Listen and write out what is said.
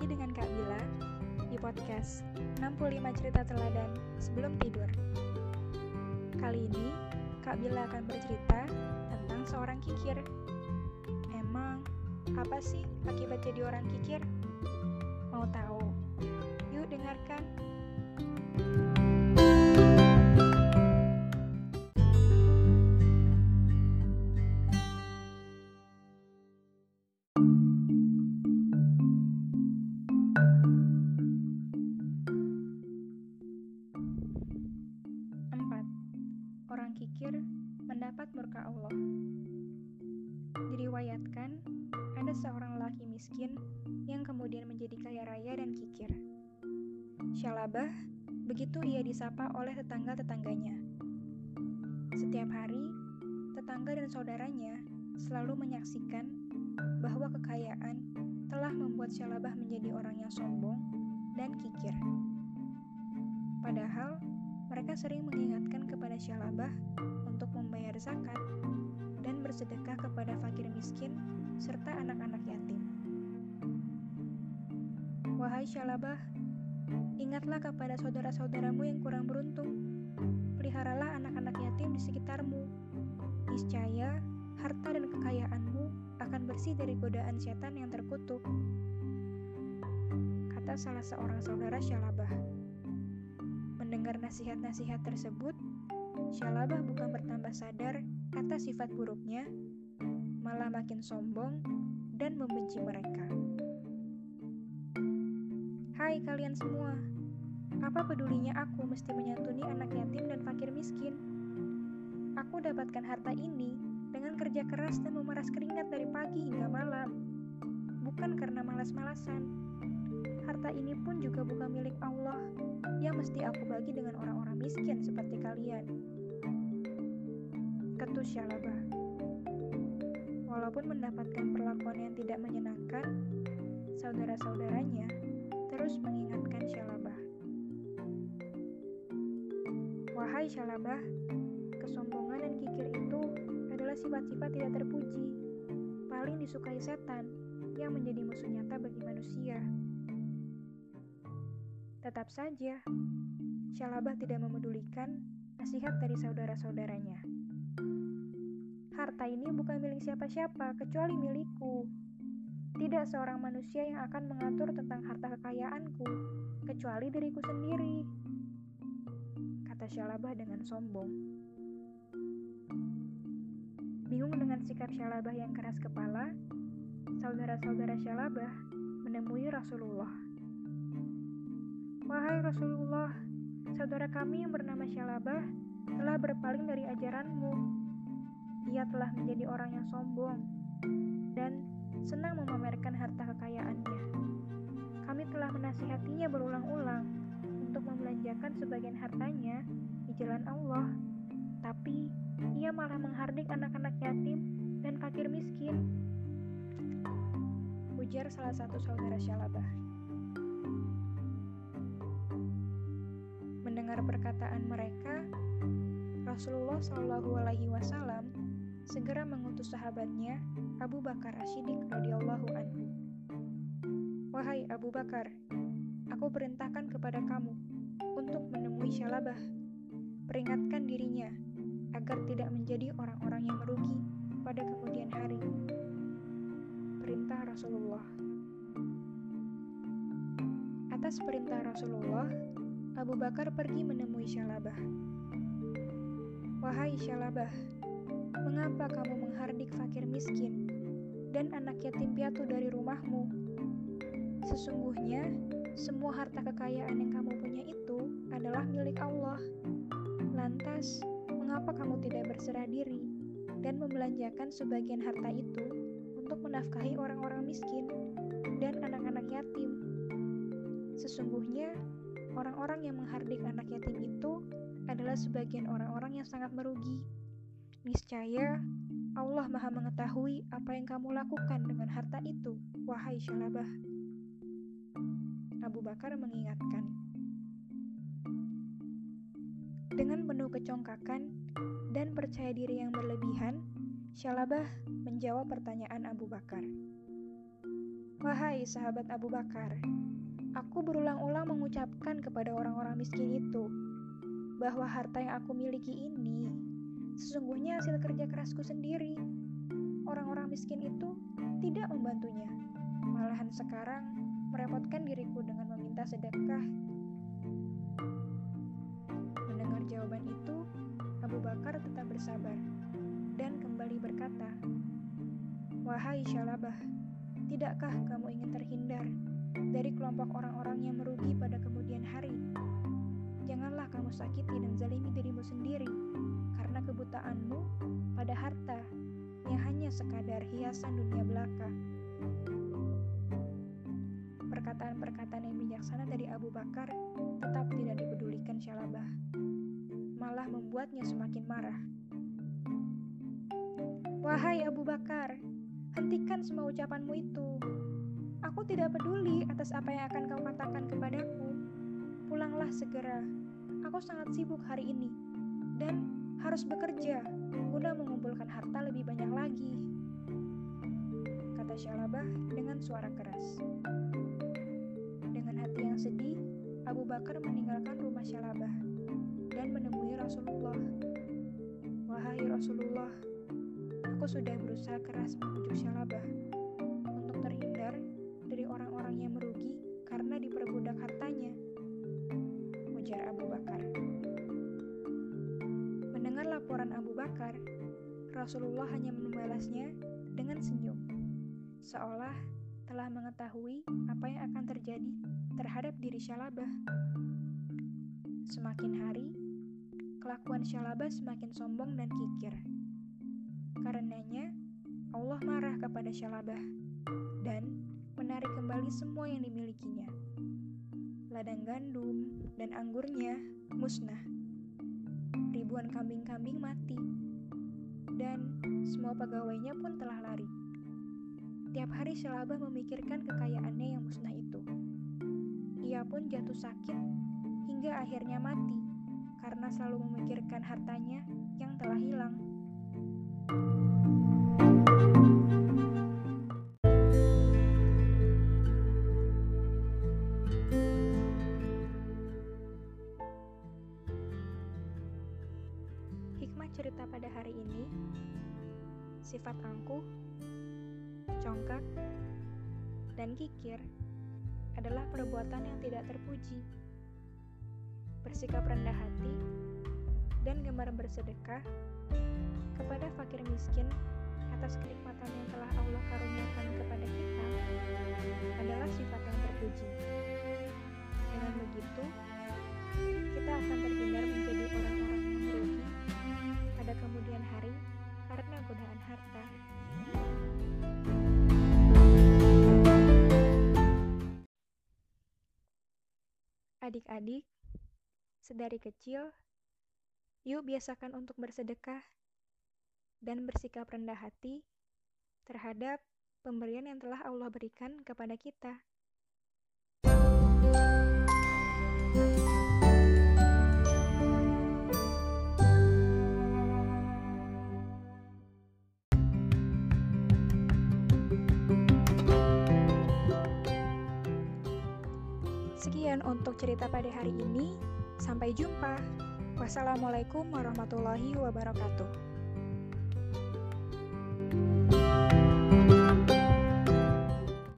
lagi dengan Kak Bila di podcast 65 cerita teladan sebelum tidur. Kali ini Kak Bila akan bercerita tentang seorang kikir. Emang apa sih akibat jadi orang kikir? Mau tahu? Yuk dengarkan. Ada seorang lelaki miskin yang kemudian menjadi kaya raya dan kikir. Syalabah, begitu ia disapa oleh tetangga-tetangganya. Setiap hari, tetangga dan saudaranya selalu menyaksikan bahwa kekayaan telah membuat Syalabah menjadi orang yang sombong dan kikir. Padahal, mereka sering mengingatkan kepada Syalabah untuk membayar zakat dan bersedekah kepada fakir miskin serta anak-anak yatim. Wahai Syalabah, ingatlah kepada saudara-saudaramu yang kurang beruntung. Peliharalah anak-anak yatim di sekitarmu. Niscaya, harta dan kekayaanmu akan bersih dari godaan setan yang terkutuk. Kata salah seorang saudara Syalabah. Mendengar nasihat-nasihat tersebut, Syalabah bukan bertambah sadar atas sifat buruknya, malah makin sombong dan membenci mereka. Hai kalian semua, apa pedulinya aku mesti menyantuni anak yatim dan fakir miskin? Aku dapatkan harta ini dengan kerja keras dan memeras keringat dari pagi hingga malam, bukan karena malas-malasan. Harta ini pun juga bukan milik Allah yang mesti aku bagi dengan orang-orang miskin seperti kalian. Ketus Syalabah. Walaupun mendapatkan perlakuan yang tidak menyenangkan, saudara-saudaranya terus mengingatkan Syalabah. Wahai Syalabah, kesombongan dan kikir itu adalah sifat-sifat tidak terpuji, paling disukai setan yang menjadi musuh nyata bagi manusia. Tetap saja, Syalabah tidak memedulikan nasihat dari saudara-saudaranya. Harta ini bukan milik siapa-siapa kecuali milikku. Tidak seorang manusia yang akan mengatur tentang harta kekayaanku, kecuali diriku sendiri. Kata Syalabah dengan sombong. Bingung dengan sikap Syalabah yang keras kepala, saudara-saudara Syalabah menemui Rasulullah. Wahai Rasulullah, saudara kami yang bernama Syalabah telah berpaling dari ajaranmu. Ia telah menjadi orang yang sombong dan senang memamerkan harta kekayaannya. Kami telah menasihatinya berulang-ulang untuk membelanjakan sebagian hartanya di jalan Allah, tapi ia malah menghardik anak-anak yatim dan fakir miskin. Ujar salah satu saudara Syalabah. Mendengar perkataan mereka, Rasulullah Shallallahu Alaihi Wasallam segera mengutus sahabatnya Abu Bakar Ashidik radhiyallahu anhu. Wahai Abu Bakar, aku perintahkan kepada kamu untuk menemui Syalabah. Peringatkan dirinya agar tidak menjadi orang-orang yang merugi pada kemudian hari. Perintah Rasulullah. Atas perintah Rasulullah, Abu Bakar pergi menemui Syalabah. Wahai Syalabah, mengapa kamu menghardik fakir miskin dan anak yatim piatu dari rumahmu? Sesungguhnya, semua harta kekayaan yang kamu punya itu adalah milik Allah. Lantas, mengapa kamu tidak berserah diri dan membelanjakan sebagian harta itu untuk menafkahi orang-orang miskin dan anak-anak yatim? Sesungguhnya, orang-orang yang menghardik anak yatim itu adalah sebagian orang-orang yang sangat merugi. Niscaya Allah Maha Mengetahui apa yang kamu lakukan dengan harta itu, wahai Syalabah. Abu Bakar mengingatkan. Dengan penuh kecongkakan dan percaya diri yang berlebihan, Syalabah menjawab pertanyaan Abu Bakar. Wahai sahabat Abu Bakar, aku berulang-ulang mengucapkan kepada orang-orang miskin itu bahwa harta yang aku miliki ini sesungguhnya hasil kerja kerasku sendiri. Orang-orang miskin itu tidak membantunya, malahan sekarang merepotkan diriku dengan meminta sedekah. Mendengar jawaban itu, Abu Bakar tetap bersabar dan kembali berkata, "Wahai Syalabah, Tidakkah kamu ingin terhindar dari kelompok orang-orang yang merugi pada kemudian hari? Kamu sakiti dan zalimi dirimu sendiri karena kebutaanmu pada harta yang hanya sekadar hiasan dunia belaka. Perkataan-perkataan yang bijaksana dari Abu Bakar tetap tidak dipedulikan Syalabah, malah membuatnya semakin marah. Wahai Abu Bakar, Hentikan semua ucapanmu itu. Aku tidak peduli atas apa yang akan kau katakan kepadaku. Pulanglah segera. Aku sangat sibuk hari ini dan harus bekerja guna mengumpulkan harta lebih banyak lagi. Kata Syalabah dengan suara keras. Dengan hati yang sedih, Abu Bakar meninggalkan rumah Syalabah dan menemui Rasulullah. Wahai Rasulullah, Aku sudah berusaha keras membujuk Syalabah untuk terhindar Rasulullah hanya membalasnya dengan senyum, seolah telah mengetahui apa yang akan terjadi terhadap diri Syalabah. Semakin hari, kelakuan Syalabah semakin sombong dan kikir. Karenanya, Allah marah kepada Syalabah dan menarik kembali semua yang dimilikinya. Ladang gandum dan anggurnya musnah. Ribuan kambing-kambing mati. Dan semua pegawainya pun telah lari. Tiap hari Syalabah memikirkan kekayaannya yang musnah itu. Ia pun jatuh sakit hingga akhirnya mati karena selalu memikirkan hartanya yang telah hilang. Cerita pada hari ini, sifat angkuh, congkak, dan kikir adalah perbuatan yang tidak terpuji. Bersikap rendah hati dan gemar bersedekah kepada fakir miskin atas kenikmatan yang telah Allah karuniakan kepada kita adalah sifat yang terpuji. Dengan begitu, kita akan terhindar menjadi merugi pada kemudian hari karena godaan harta. Adik-adik, sedari kecil, yuk biasakan untuk bersedekah dan bersikap rendah hati terhadap pemberian yang telah Allah berikan kepada kita. Sekian untuk cerita pada hari ini. Sampai jumpa. Wassalamualaikum warahmatullahi wabarakatuh.